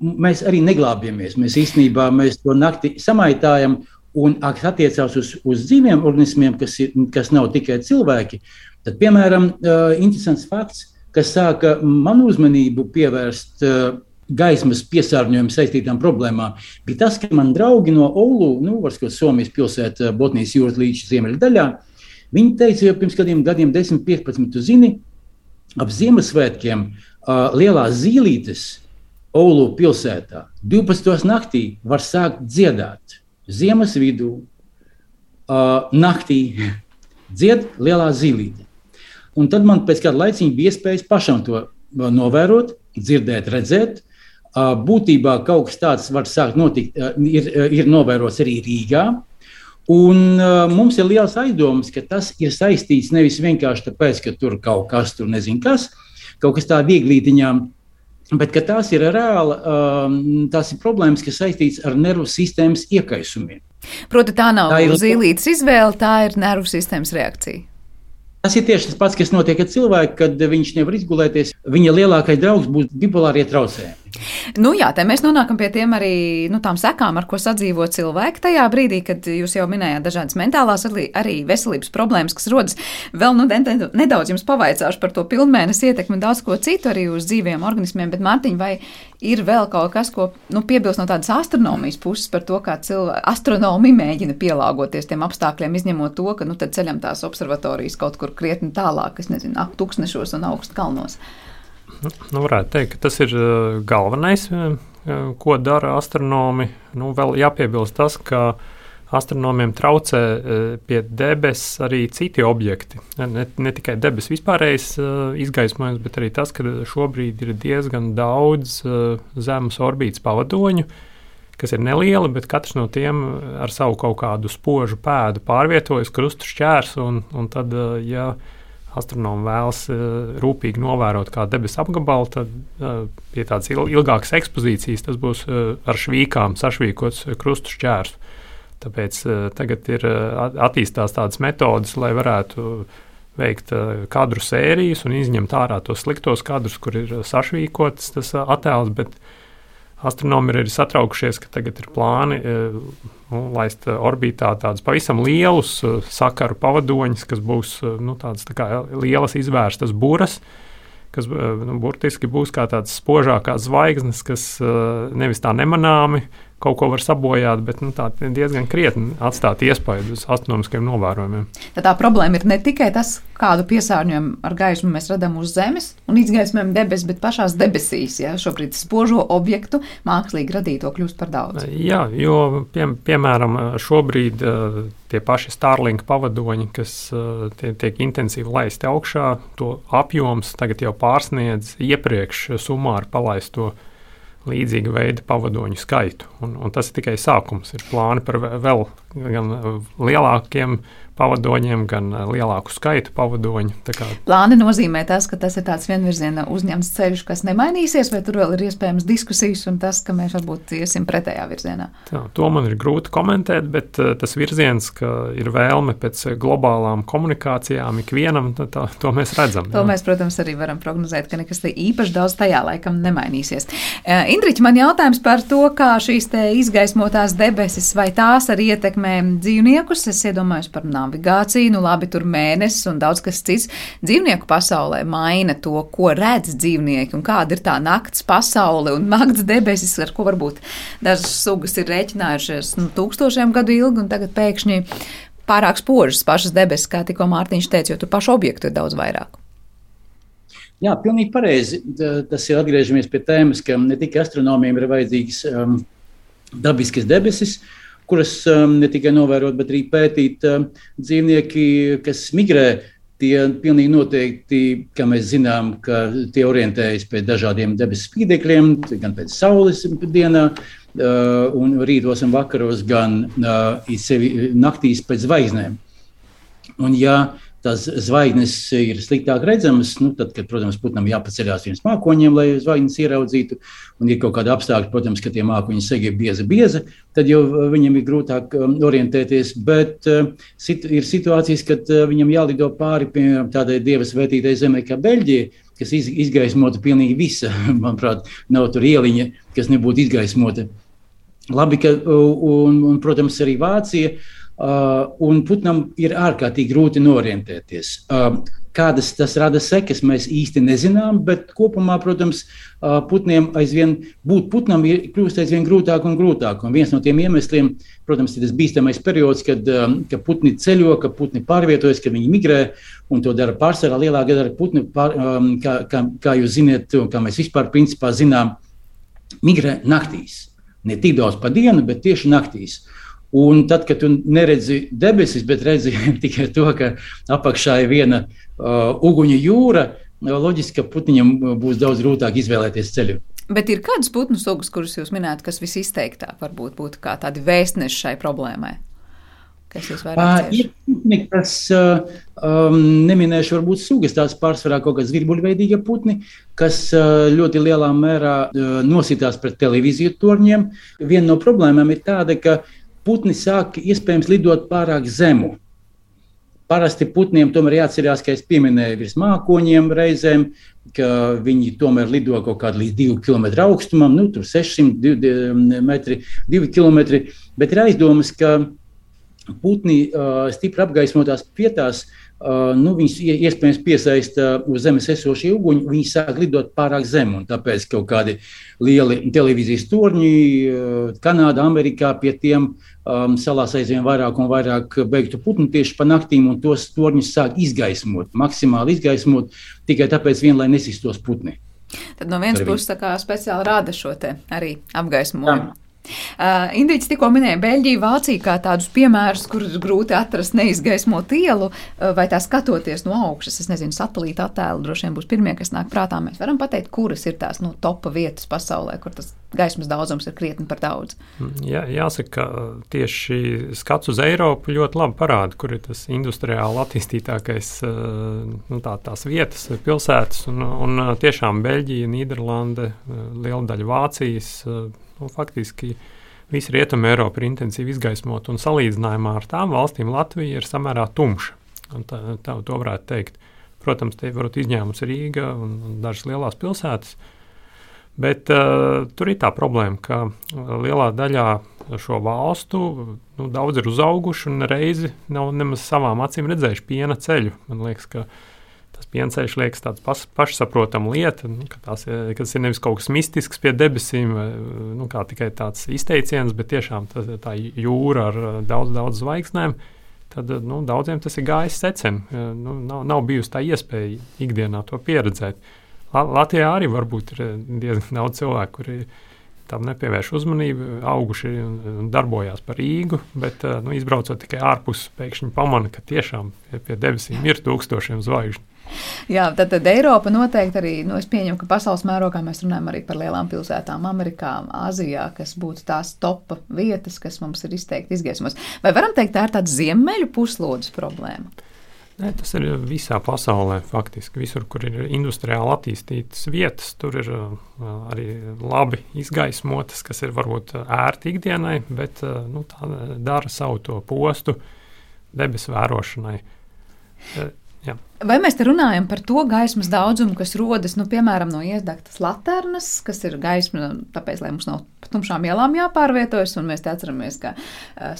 mēs arī neglābjamies. Mēs īstenībā mēs to nakti samaitājam, un kas attiecās uz, uz dzīviem organismiem, kas, ir, kas nav tikai cilvēki. Tad, piemēram, interesants fakts, kas sāka manu uzmanību pievērst gaismas piesārņojuma saistītām problēmām, bija tas, ka man draugi no Oulu, nu, varbūt Somijas pilsēta, Botnijas jūras līča ziemeļdaļā, viņi teica, jau pirms kādiem gadiem, 10, 15, tu zini, ap Ziemassvētkiem uh, lielās zīlītes Oulu pilsētā 12. naktī var sākt dziedāt. Ziemas vidū, uh, naktī dzied lielā zīlīte. Un tad man pēc kāda laiciņa bija iespējas pašam to novērot, dzirdēt, redzēt. Būtībā kaut kas tāds var sākt notikt, ir, ir novērots arī Rīgā. Un mums ir liels aizdoms, ka tas ir saistīts nevis vienkārši tāpēc, ka tur kaut kas tur nezinu kas, kaut kas tā vieglītiņām, bet tās ir reāli, tās ir problēmas, kas saistītas ar nervu sistēmas iekaisumiem. Proti, tā nav tā ir zīlītes izvēle, tā ir nervu sistēmas reakcija. Tas ir tieši tas pats, kas notiek ar cilvēku, kad viņš nevar izgulēties. Viņa lielākais draugs būs bipolārie traucējumi. Nu, jā, tā mēs nonākam pie tiem arī nu, tām sekām, ar ko sadzīvo cilvēki tajā brīdī, kad jūs jau minējāt dažādas mentālās, arī, veselības problēmas, kas rodas. Vēl nu, nedaudz jums pavaicāšu par to pilnmēnesi ietekmi un daudz ko citu arī uz dzīviem organismiem, bet Mārtiņ, vai ir vēl kaut kas, ko nu, piebilst no tādas astronomijas puses par to, kā cilvēki, astronomi mēģina pielāgoties tiem apstākļiem, izņemot to, ka nu, ceļam tās observatorijas kaut kur krietni tālāk, es nezinu, tūkstnešos un augstu kalnos. Nu, varētu teikt, ka tas ir uh, galvenais, uh, uh, ko dara astronomi. Nu, vēl jāpiebilst tas, ka astronomiem traucē pie debesis arī citi objekti. Ne, ne tikai debesis vispārējais izgaismojums, bet arī tas, ka šobrīd ir diezgan daudz zemes orbītas pavadoņu, kas ir nelieli, bet katrs no tiem ar savu kaut kādu spožu pēdu pārvietojas krustu šķērs. Un, un tad, ja astronomi vēlas uh, rūpīgi novērot kādu debesu apgabalu, tad uh, pie tādas ilgākas ekspozīcijas tas būs uh, ar švīkām sašvīkots krustu šķērs. Tāpēc tagad ir attīstās tādas metodes, lai varētu veikt kadru sērijas un izņemt ārā tos sliktos kadrus, kur ir sašvīkots tas attēls. Bet, Astronomi ir arī satraukušies, ka tagad ir plāni nu, laist orbītā tādus pavisam lielus e, sakaru pavadoņus, kas būs e, nu, tādas tā lielas izvērstas buras, kas nu, burtiski būs kā tādas spožākās zvaigznes, kas nevis tā nemanāmi kaut ko var sabojāt, bet nu, tā diezgan krietni atstāt iespaidu uz astronomiskiem novērojumiem. Tad tā problēma ir ne tikai tas, kādu piesārņojumu ar gaismu mēs redzam uz Zemes un izgaismojam debesis, bet pašās debesīs. Ja? Šobrīd spožo objektu mākslīgi radīto kļūst par daudz. Jā, jo pie, piemēram šobrīd tie paši Starlink pavadoņi, kas tie, tiek intensīvi laisti augšā, to apjoms tagad jau pārsniedz iepriekš summāri palaisto līdzīga veida pavadoņu skaitu. Un, un tas tikai sākums. Ir plāni par vēl gan lielākiem pavadoņiem, gan lielāku skaitu pavadoņu. Plāni nozīmē tas, ka tas ir tāds vienvirziena uzņemts ceļš, kas nemainīsies, vai tur vēl ir iespējams diskusijas un tas, ka mēs varbūt iesim pretējā virzienā. Tā, to man ir grūti komentēt, bet tas virziens, ka ir vēlme pēc globālām komunikācijām ikvienam, tā, to mēs redzam. To jā. mēs, protams, arī varam prognozēt, ka nekas īpaši daudz tajā laikam nemainīsies. Indriķi, man jautājums par to, kā šīs izgaismotās debesis vai tās arī ietekmē dzīvniekus. Es iedomājos par navigāciju, nu labi, tur mēnesis un daudz kas cits. Dzīvnieku pasaulē maina to, ko redz dzīvnieki un kāda ir tā nakts pasaule un nakts debesis, ar ko varbūt dažas sugas ir rēķinājušies nu, tūkstošiem gadu ilgi un tagad pēkšņi pārāk spožas pašas debesis, kā tikko Mārtiņš teica, jo tur pašu objektu ir daudz vairāk. Jā, pilnīgi pareizi. Tas ir atgriežamies pie tēmas, ka ne tikai astronomiem ir vajadzīgas um, dabiskas debesis, kuras um, ne tikai novērot, bet arī pētīt um, dzīvnieki, kas migrē. Tie pilnīgi noteikti, kā mēs zinām, ka tie orientējas pēc dažādiem debesu spīdekļiem, gan pēc saules dienā, uh, un rītos un vakaros, gan uh, sevi naktīs pēc zvaigznēm. Un, ja uh, tās zvaigznes ir sliktāk redzamas, nu, tad, kad, protams, putnam jāpaceļās viens mākoņiem, lai zvaigznes ieraudzītu, un ir kaut kāda apstākļa, protams, ka tie mākoņi segi ir bieza, bieza, tad jau uh, viņam ir grūtāk um, orientēties, bet uh, sit, ir situācijas, kad uh, viņam jālido pāri pie tādai dievas vētītai zemē kā Beļģija, kas iz, izgaismota pilnīgi visa, manuprāt, nav tur ieliņa, kas nebūtu izgaismota. Labi, ka, un, un, protams, arī Vācija Uh, un putnam ir ārkārtīgi grūti norientēties. Uh, kādas tas rada sekas, mēs īsti nezinām, bet kopumā, protams, uh, putniem aizvien būt putnam ir kļūst aizvien grūtāk un grūtāk. Un viens no tiem iemesliem, protams, ir tas bīstamais periods, kad, kad putni ceļo, ka putni pārvietojas, ka viņi migrē, un to dara pārsvarā lielākā daļa putni, pār, um, kā, kā, kā jūs zināt, un kā mēs vispār principā zinām, migrē naktīs. Ne tik daudz pa dienu, bet tieši naktīs. Un tad, kad tu neredzi debesis, bet redzi tikai to, ka apakšā ir viena uh, uguņu jūra, loģiski, ka putniņam būs daudz grūtāk izvēlēties ceļu. Bet ir kādas putnu sugas, kuras jūs minējat, kas visizteiktāk varbūt būtu kā tādi vēstneši šai problēmai? Kas jūs vairāk uh, ir? Tas uh, um, neminēšu, varbūt sugas, tās pārsvarā kaut kāds virbuļveidīga putni, kas uh, ļoti lielā mērā uh, nositās pret televīziju torņiem. Viena no problēmām ir tāda, ka uh, putni sāk iespējams lidot pārāk zemu. Parasti putniem tomēr jāatcerās, ka es pieminēju virs mākoņiem reizēm, ka viņi tomēr lido kaut kādā līdz 2 km augstumam, nu, tur 600 metri, 2 km. Bet ir aizdomas, ka putni uh, stipri apgaismotās vietās nu, viņas iespējams piesaista uz zemes esošie uguņi, viņi sāk lidot pārāk zemu. Tāpēc kaut kādi lieli televīzijas torņi, uh, Kanādā, Amerikā pie tiem um, salās aizvien vairāk un vairāk beigtu putnu tieši pa naktīm, un tos torņus sāk izgaismot, maksimāli izgaismot, tikai tāpēc, vien, lai nesistos putni. Tad no vienas puses speciāli rāda šo arī apgaismojumu. Jā. Uh, Indriķis tikko minēja Beļģiju, Vāciju kā tādus piemērus, kurus grūti atrast neizgaismot ielu, uh, vai tā skatoties no augšas. Es nezinu, satelīta attēlu droši vien būs pirmie, kas nāk prātā. Mēs varam pateikt, kuras ir tās nu, topa vietas pasaulē, kur tas gaismas daudzums ir krietni par daudz. Mm, jā, jāsaka, ka tieši skats uz Eiropu ļoti labi parāda, kur ir tas industriāli attīstītākais nu, tā, tās vietas, pilsētas. Un, un tiešām Beļģija, Nīderlande, liela daļa Vācijas nu, faktiski visa Rietuma Eiropa ir intensīvi izgaismota, un salīdzinājumā ar tām valstīm Latvija ir samērā tumša. Tā, tā to varētu teikt. Protams, te varbūt izņēmums Rīga un, un dažas lielās pilsētas. Bet uh, tur ir tā problēma, ka lielā daļā šo valstu nu, daudz ir uzauguši un reizi nav nemaz savām acīm redzējuši piena ceļu. Man liekas, ka uh, tas pienceļš liekas tāds pas, pašsaprotama lieta, nu, ka, tās, ka tas ir nevis kaut kas mistisks pie debesīm, vai nu, tikai tāds izteiciens, bet tiešām tā, tā jūra ar daudz, daudz zvaigznēm. Tad nu, daudziem tas ir gājis secen. Nu, nav, nav bijusi tā iespēja ikdienā to pieredzēt. Latvijā arī varbūt ir diezgan daudz cilvēku, kuri tam nepievērš uzmanību, auguši un, un darbojās par Rīgu, bet nu, izbraucot tikai ārpus, pēkšņi pamana, ka tiešām pie debesīm ir tūkstošiem zvaigžņu. Jā, tad, tad Eiropa noteikti arī, nu, es pieņemu, ka pasaules mērogā mēs runājam arī par lielām pilsētām, Amerikā, Āzijā, kas būtu tās topa vietas, kas mums ir izteikti izgaismos. Vai varam teikt, tā ir tāda ziemeļu puslodes problēma? Nē, tas ir visā pasaulē. Faktiski visur, kur ir industriāli attīstītas vietas, tur ir uh, arī labi izgaismotas, kas ir varbūt ērti ikdienai, bet uh, nu, tā dara savu to postu debesu vērošanai. Uh, Jā. Vai mēs te runājam par to gaismas daudzumu, kas rodas nu, piemēram no iedegtas laternas, kas ir gaisma, tāpēc, lai mums nav pa tumšām ielām jāpārvietojas, un mēs atceramies, ka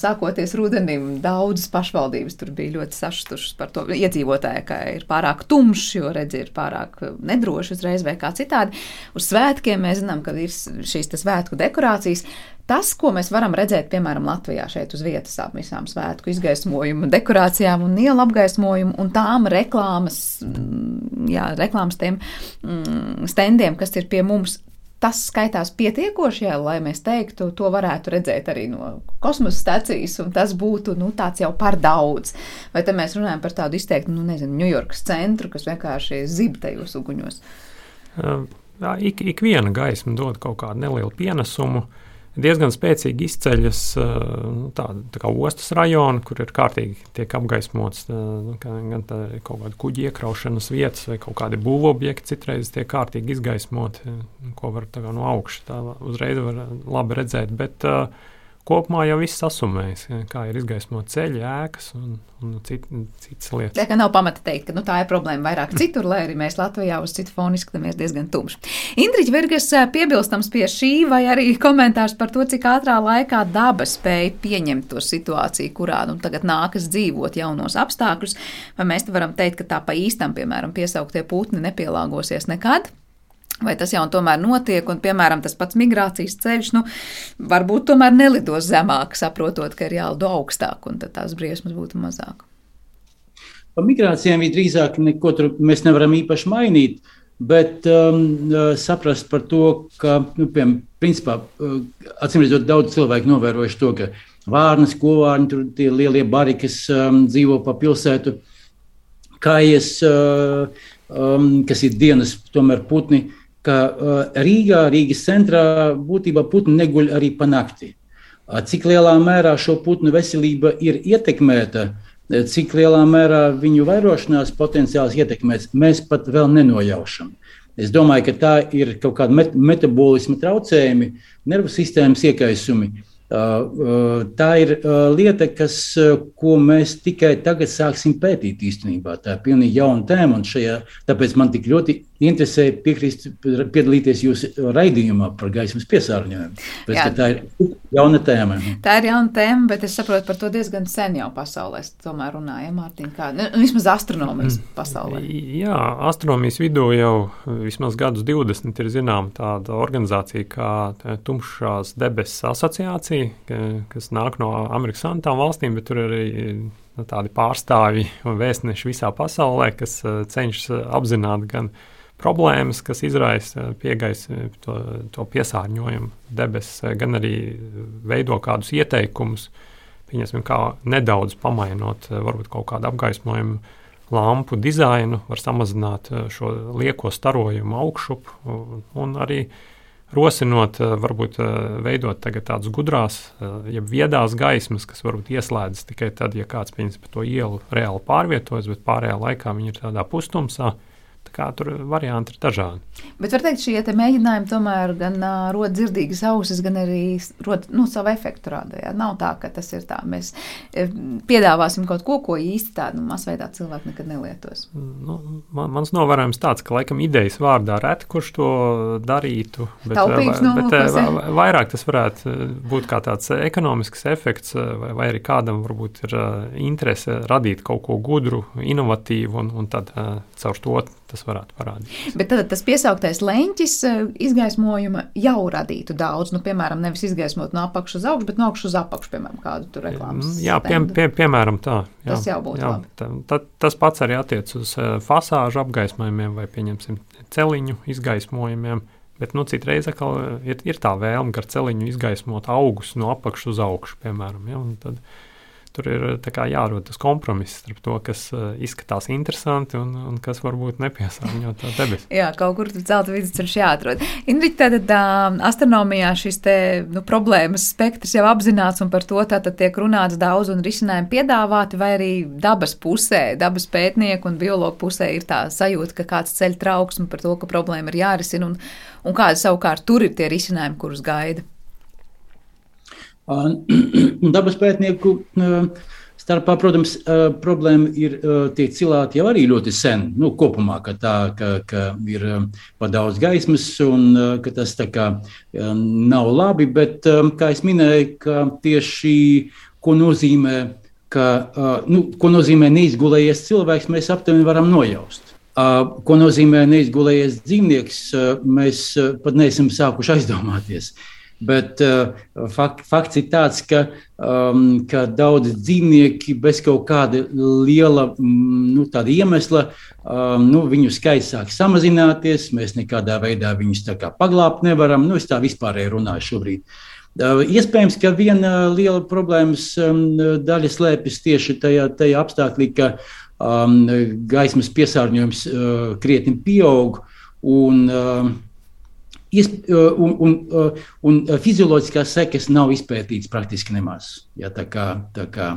sākoties rudenim daudzas pašvaldības tur bija ļoti sašutušas par to iedzīvotāju, ka ir pārāk tumšs, jo redzi, ir pārāk nedroši uzreiz vai kā citādi. Uz svētkiem mēs zinām, ka ir šīs svētku dekorācijas. Tas, ko mēs varam redzēt, piemēram, Latvijā šeit uz vietas ap visām svētku izgaismojumu, dekorācijām un ielu apgaismojumu un tām reklāmas, mm, jā, reklāmas tiem mm, stendiem, kas ir pie mums, tas skaitās pietiekoši, jā, lai mēs teiktu, to varētu redzēt arī no kosmosa stācijas, un tas būtu nu, tāds jau par daudz. Vai te mēs runājam par tādu izteiktu, nu, nezinu, Ņujorkas centru, kas vienkārši zib tajos uguņos? Jā, ik, ik viena gaisma dod kaut kādu nelielu pienesumu. Uh, diezgan spēcīgi izceļas nu, tāda tā kā ostas rajona, kur ir kārtīgi tiek apgaismots nu, gan kaut kāda kuģa iekraušanas vietas vai kaut kādi būvobjekti. Citreiz tiek kārtīgi izgaismoti, ko var no augšas uzreiz var labi redzēt. Bet, uh, kopumā jau viss sasumējas, kā ir izgaismot ceļi, ēkas un, un cit, citas lietas. Tā kā nav pamata teikt, ka nu, tā ir problēma vairāk citur, lai arī mēs Latvijā uz citu fonu izskatāmies diezgan tumši. Indriģi Virgas piebilstams pie šī vai arī komentārs par to, cik ātrā laikā daba spēja pieņemt to situāciju, kurā nu, tagad nākas dzīvot jaunos apstākļus, vai mēs te varam teikt, ka tā pa īstam, piemēram, piesauktie putni nepielāgosies nekad? Vai tas jau tomēr notiek, un, piemēram, tas pats migrācijas ceļš, nu, varbūt tomēr nelidos zemāk, saprotot, ka ir jālido augstāk, un tad tās briesmas būtu mazāk. Par migrācijām drīzāk neko tur mēs nevaram īpaši mainīt, bet um, uh, saprast par to, ka, nu, piemēram, principā, uh, acīm redzot, daudz cilvēku novērojuši to, ka vārnas, kovārni, tur tie lielie bari, kas um, dzīvo pa pilsētu, kājas, uh, um, kas ir dienas, tomēr putni, uh, ka uh, Rīgā, Rīgas centrā būtībā putni neguļ arī pa nakti. Uh, cik lielā mērā šo putnu veselība ir ietekmēta, uh, cik lielā mērā viņu vairošanās potenciāls ietekmēts, mēs pat vēl nenojaušam. Es domāju, ka tā ir kaut kāda met metabolisma traucējumi, nervu sistēmas iekaisumi. Tā ir lieta, kas, ko mēs tikai tagad sāksim pētīt īstenībā. Tā ir pilnīgi jauna tēma, un šajā, tāpēc man tik ļoti interesē piekrist, piedalīties jūsu raidījumā par gaismas piesārņojumu. Tā ir jauna tēma. Tā ir jauna tēma, bet es saprotu par to diezgan sen jau pasaulē. Ja, Mārtiņ, kā nu, vismaz astronomijas mm. pasaulē. Jā, astronomijas vidū jau vismaz gadus 20 ir zināma tāda organizācija kā Tumšās debesis asociācija, kas nāk no Amerikas Savienotām valstīm, bet tur arī nu, tādi pārstāvji un vēstneši visā pasaulē, kas cenšas apzināt gan problēmas, kas izraisa piegaisa to, to piesārņojumu debesis, gan arī veido kādus ieteikumus, pieņemsim, kā nedaudz pamainot varbūt kaut kādu apgaismojumu lampu dizainu, var samazināt šo lieko starojumu augšup un arī rosinot, varbūt veidot tādas gudrās, ja viedās gaismas, kas varbūt ieslēdzas tikai tad, ja kāds pieņems pa to ielu reāli pārvietojas, bet pārējā laikā viņi ir tādā pustumsā. Tur varianti ir dažādi. Bet var teikt, šie mēģinājumi tomēr gan uh, rod dzirdīgas ausis, gan arī rod nu, savu efektu rāda. Ja? Nav tā, ka tas ir tā. Mēs piedāvāsim kaut ko, ko īsti tādu nu, masveidā cilvēku nekad nelietos. Nu, man, mans novērojums tāds, ka laikam idejas vārdā reti kurš to darītu. Bet, Taupības no bet, bet vairāk tas varētu būt kā tāds ekonomisks efekts, vai, vai arī kādam varbūt ir interese radīt kaut ko gudru, inovatīvu un, un tad caur to tas varētu parādīt. Bet tad tas piesauktais leņķis eh, izgaismojuma jau radītu daudz. Nu, piemēram, nevis izgaismot no apakšas uz augšu, bet no augšas uz apakšu, piemēram, kādu tur reklāmas. Jā, pie, pie, piemēram, tā. Jā, tas jau būtu jā, labi. Tā, tā, tas pats arī attiec uz eh, fasāžu apgaismojumiem vai, pieņemsim, celiņu izgaismojumiem. Bet nu, citreiz ir, ir tā vēlme gar celiņu izgaismot augus no apakšas uz augšu, piemēram. Ja, tad, tur ir jārod tas kompromiss starp to, kas izskatās interesanti un, un kas varbūt nepiesārņo to debesu. Jā, kaut kur tur zelta vidusceļš jāatrod. Indriķi, tātad uh, astronomijā šis te, nu, problēmas spektrs jau apzināts un par to tātad tiek runāts daudz un risinājumi piedāvāti, vai arī dabas pusē, dabas pētnieku un biologu pusē ir tā sajūta, ka kāds ceļ trauksmi par to, ka problēma ir jārisina un, un kādi savukārt tur ir tie risinājumi, kurus gaida. Dabas pētnieku starpā, protams, problēma ir tiek cilāti jau arī ļoti sen. Nu, kopumā, ka tā ka, ka ir par daudz gaismas un ka tas kā, nav labi, bet, kā es minēju, ka tieši ko nozīmē, ka, nu, ko nozīmē neizgulējies cilvēks, mēs aptuveni varam nojaust. Ko nozīmē neizgulējies dzīvnieks, mēs pat neesam sākuši aizdomāties. Bet uh, fakt, fakts ir tāds, ka, um, ka daudz dzīvnieki bez kaut kāda liela mm, nu, iemesla, um, nu, viņu skaits sāk samazināties. Mēs nekādā veidā viņus paglābt nevaram. Nu, es tā vispārēji runāju šobrīd. Uh, iespējams, ka viena liela problēmas um, daļa slēpjas tieši tajā, tajā apstākļā, ka um, gaismas piesārņojums uh, krietni pieaug. Un, uh, un, un, un fizioloģiskās sekas nav izpētītas praktiski nemaz. Ja, tā kā, tā kā,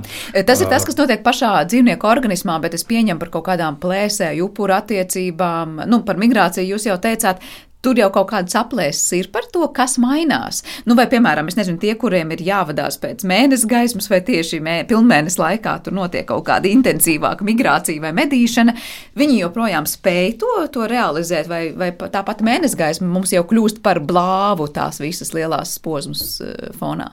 tas ir tas, kas notiek pašā dzīvnieku organismā, bet es pieņemu par kaut kādām plēsēju, upuru attiecībām. Nu, par migrāciju jūs jau teicāt, Tur jau kaut kādas aplēses ir par to, kas mainās. Nu, vai, piemēram, nezinu, tie, kuriem ir jāvadās pēc mēneša gaismas, vai tieši mē, pilnmēneša laikā tur notiek kaut kāda intensīvāka migrācija vai medīšana, viņi joprojām spēj to, to realizēt, vai, vai tāpat mēneša gaisma mums jau kļūst par blāvu tās visas lielās posmas uh, fonā.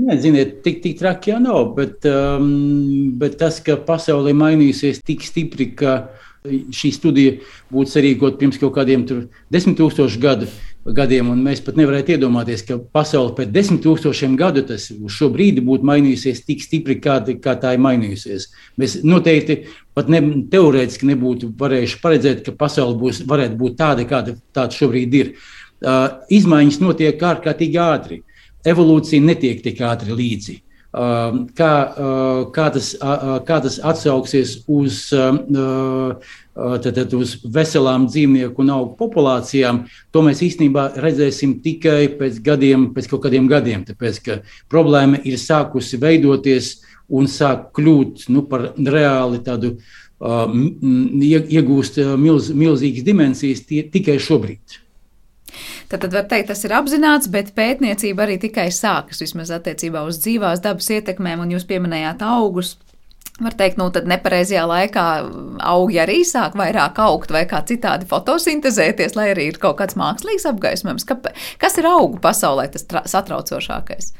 Nē, ziniet, tik, tik traki jau nav, bet, um, bet tas, ka pasaule mainīsies tik stipri, ka uh, šī studija būtu sarīkota pirms kaut kādiem desmit tūkstošu gadu, gadiem, mēs pat nevarētu iedomāties, ka pasaule pēc desmit tūkstošiem gadu tas šo brīdi būtu mainījusies tik stipri, kā, kā tā ir mainījusies. Mēs noteikti pat ne, teorētiski nebūtu varējuši paredzēt, ka pasaule būs, varētu būt tāda, kāda tāda šobrīd ir. Uh, izmaiņas notiek ārkārtīgi ātri. Evolūcija netiek tik ātri līdzi. Um, kā, uh, kā, tas, kā tas atsauksies uz, um, uh, tad, uz veselām dzīvnieku un augu populācijām, to mēs īstenībā redzēsim tikai pēc, gadiem, pēc kaut kādiem gadiem. Tāpēc, ka problēma ir sākusi veidoties un sāk kļūt nu, par reāli tādu uh, iegūst milz, milzīgas dimensijas tie, tikai šobrīd. Tad, tad var teikt, tas ir apzināts, bet pētniecība arī tikai sākas vismaz attiecībā uz dzīvās dabas ietekmēm, un jūs pieminējāt augus. Var teikt, nu tad nepareizajā laikā augi arī sāk vairāk augt vai kā citādi fotosintēzēties, lai arī ir kaut kāds mākslīgs apgaismojums. Kas ir augu pasaulē tas satraucošākais?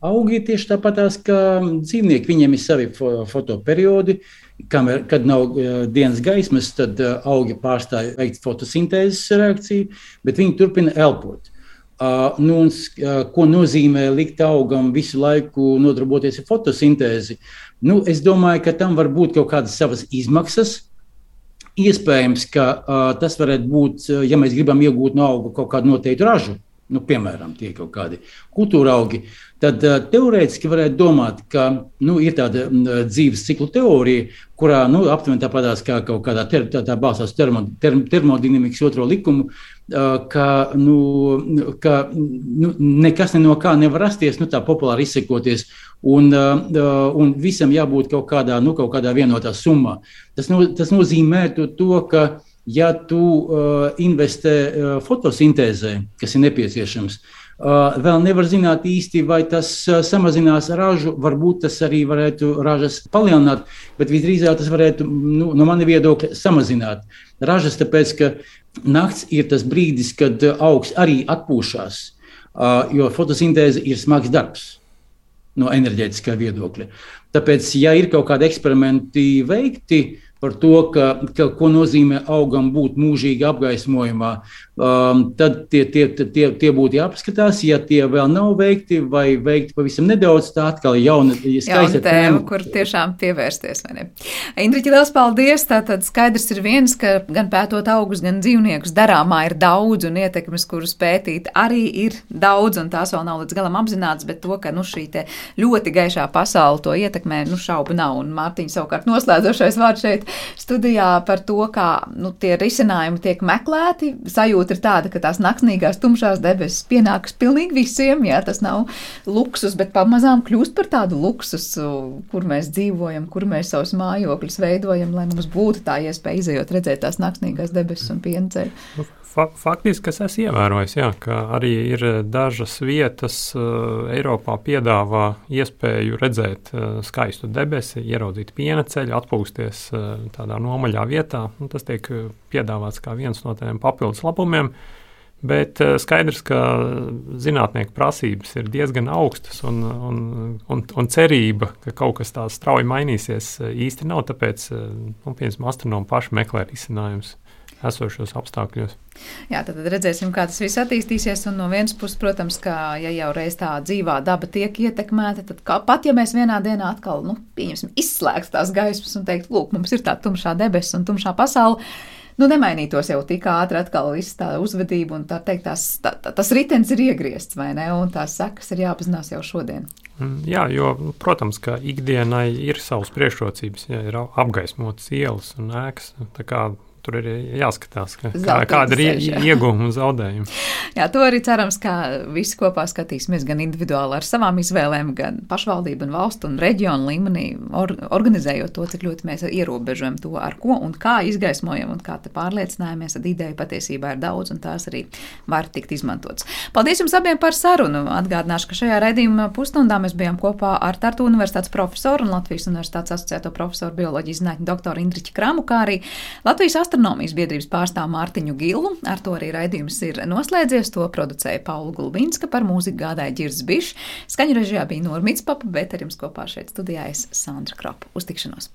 Augi tieši tāpat kā dzīvnieki. Viņiem ir savi fotoperiodi, Kamēr, kad nav uh, dienas gaismas, tad uh, augi pārstāja veikt fotosintēzes reakciju, bet viņi turpina elpot. Uh, nu, un, uh, ko nozīmē likt augam visu laiku nodarboties ar fotosintēzi? Nu, es domāju, ka tam var būt kaut kādas savas izmaksas. Iespējams, ka uh, tas varētu būt, uh, ja mēs gribam iegūt no auga kaut kādu noteiktu ražu, nu, piemēram, tie kaut kādi kultūra augi, tad uh, teorētiski varētu domāt, ka nu, ir tāda uh, dzīves ciklu teorija, kurā nu, aptuveni tāpatās kā kaut kādā ter, tā, tā balstās termo, ter, termodinamikas otro likumu, uh, ka, nu, ka nu, nekas ne no kā nevar rasties, nu, tā populāri izsekoties, un, un visam jābūt kaut kādā, nu, kaut kādā vienotā summā. Tas, no, tas nozīmē to, ka ja tu uh, investē uh, fotosintēzē, kas ir nepieciešams, uh, vēl nevar zināt īsti, vai tas uh, samazinās ražu. Varbūt tas arī varētu ražas palielināt, bet visdrīzāk tas varētu nu, no mana viedokļa samazināt ražas, tāpēc ka nakts ir tas brīdis, kad augs arī atpūšas, jo fotosintēze ir smags darbs no enerģētiskā viedokļa. Tāpēc, ja ir kaut kādi eksperimenti veikti, par to, ka, ka, ko nozīmē augam būt mūžīgi apgaismojumā. Um, tad tie, tie, tie, tie būtu jāpaskatās. Ja tie vēl nav veikti vai veikti pavisam nedaudz, tā atkal ir jauna, jauna tēma, kur tiešām pievērsties. Indriķi, liels paldies! Tātad skaidrs ir viens, ka gan pētot augus, gan dzīvniekus darāmā ir daudz un ietekmes, kurus pētīt arī ir daudz, un tās vēl nav līdz galam apzināts, bet to, ka nu, šī ļoti gaišā pasaule to ietekmē, nu šaubu nav. Un Mārtiņš savukārt noslēdzošais vārds šeit studijā par to, kā nu, tie risinājumi tiek meklēti. Sajūta ir tāda, ka tās naktsnīgās tumšās debesis pienākas pilnīgi visiem, jā, tas nav luksus, bet pamazām kļūst par tādu luksusu, kur mēs dzīvojam, kur mēs savus mājokļus veidojam, lai mums būtu tā iespēja izējot redzēt tās naktsnīgās debesis un pienceļu. Fa faktiski es esmu ievērojis, jā, ka arī ir dažas vietas uh, Eiropā piedāvā iespēju redzēt uh, skaistu debesi, ieraudzīt piena ceļu, atpūsties uh, tādā nomaļā vietā. Tas tiek piedāvāts kā viens no tiem papildus labumiem. Bet uh, skaidrs, ka zinātnieku prasības ir diezgan augstas, un, un, un, un cerība, ka kaut kas tāds strauji mainīsies, īsti nav. Tāpēc, nu, piemēram, astronomi paši meklē risinājumus esošos apstākļos. Jā, tad redzēsim, kā tas viss attīstīsies. Un no vienas puses, protams, ka ja jau reiz tā dzīvā daba tiek ietekmēta, tad kā, pat ja mēs vienā dienā atkal nu, izslēgtu tās gaismas un teiktu, lūk, mums ir tā tumšā debesis un tumšā pasaule. Nu, nemainītos jau tik ātri atkal viss tā uzvedība, un tā teikt, tās, tā, tā, tas ritenis ir iegriezts, vai ne? Un tās sekas ir jāapzinās jau šodien. Mm, jā, jo, protams, ka ikdienai ir savas priekšrocības, ja ir apgaismotas ielas un ēkas. Tā kā Tur ir jāskatās, ka, kā, kāda ir iegūma un zaudējuma. Jā, to arī cerams, ka visi kopā skatīsimies gan individuāli ar savām izvēlēm, gan pašvaldību un valstu un reģionu līmenī, or, organizējot to, cik ļoti mēs ierobežojam to, ar ko un kā izgaismojam un kā te pārliecinājamies, tad ideja patiesībā ir daudz un tās arī var tikt izmantotas. Paldies jums abiem par sarunu. Atgādināšu, ka šajā redzījuma pusstundā mēs bijām kopā ar Tartu Universitātes profesoru un Latvijas Universitātes asociēto profesoru bioloģijas zinātņu doktoru Indriķu Kramu, kā arī Latvijas astronomijas biedrības pārstāvu Mārtiņu Gilu. Ar to arī raidījums ir noslēdzies. To producēja Paula Gulbinska, par mūziku gādāja Girs Bišs. Skaņu režijā bija Normīts Papa, bet ar jums kopā šeit studijā es Sandra Kropa. Uz tikšanos!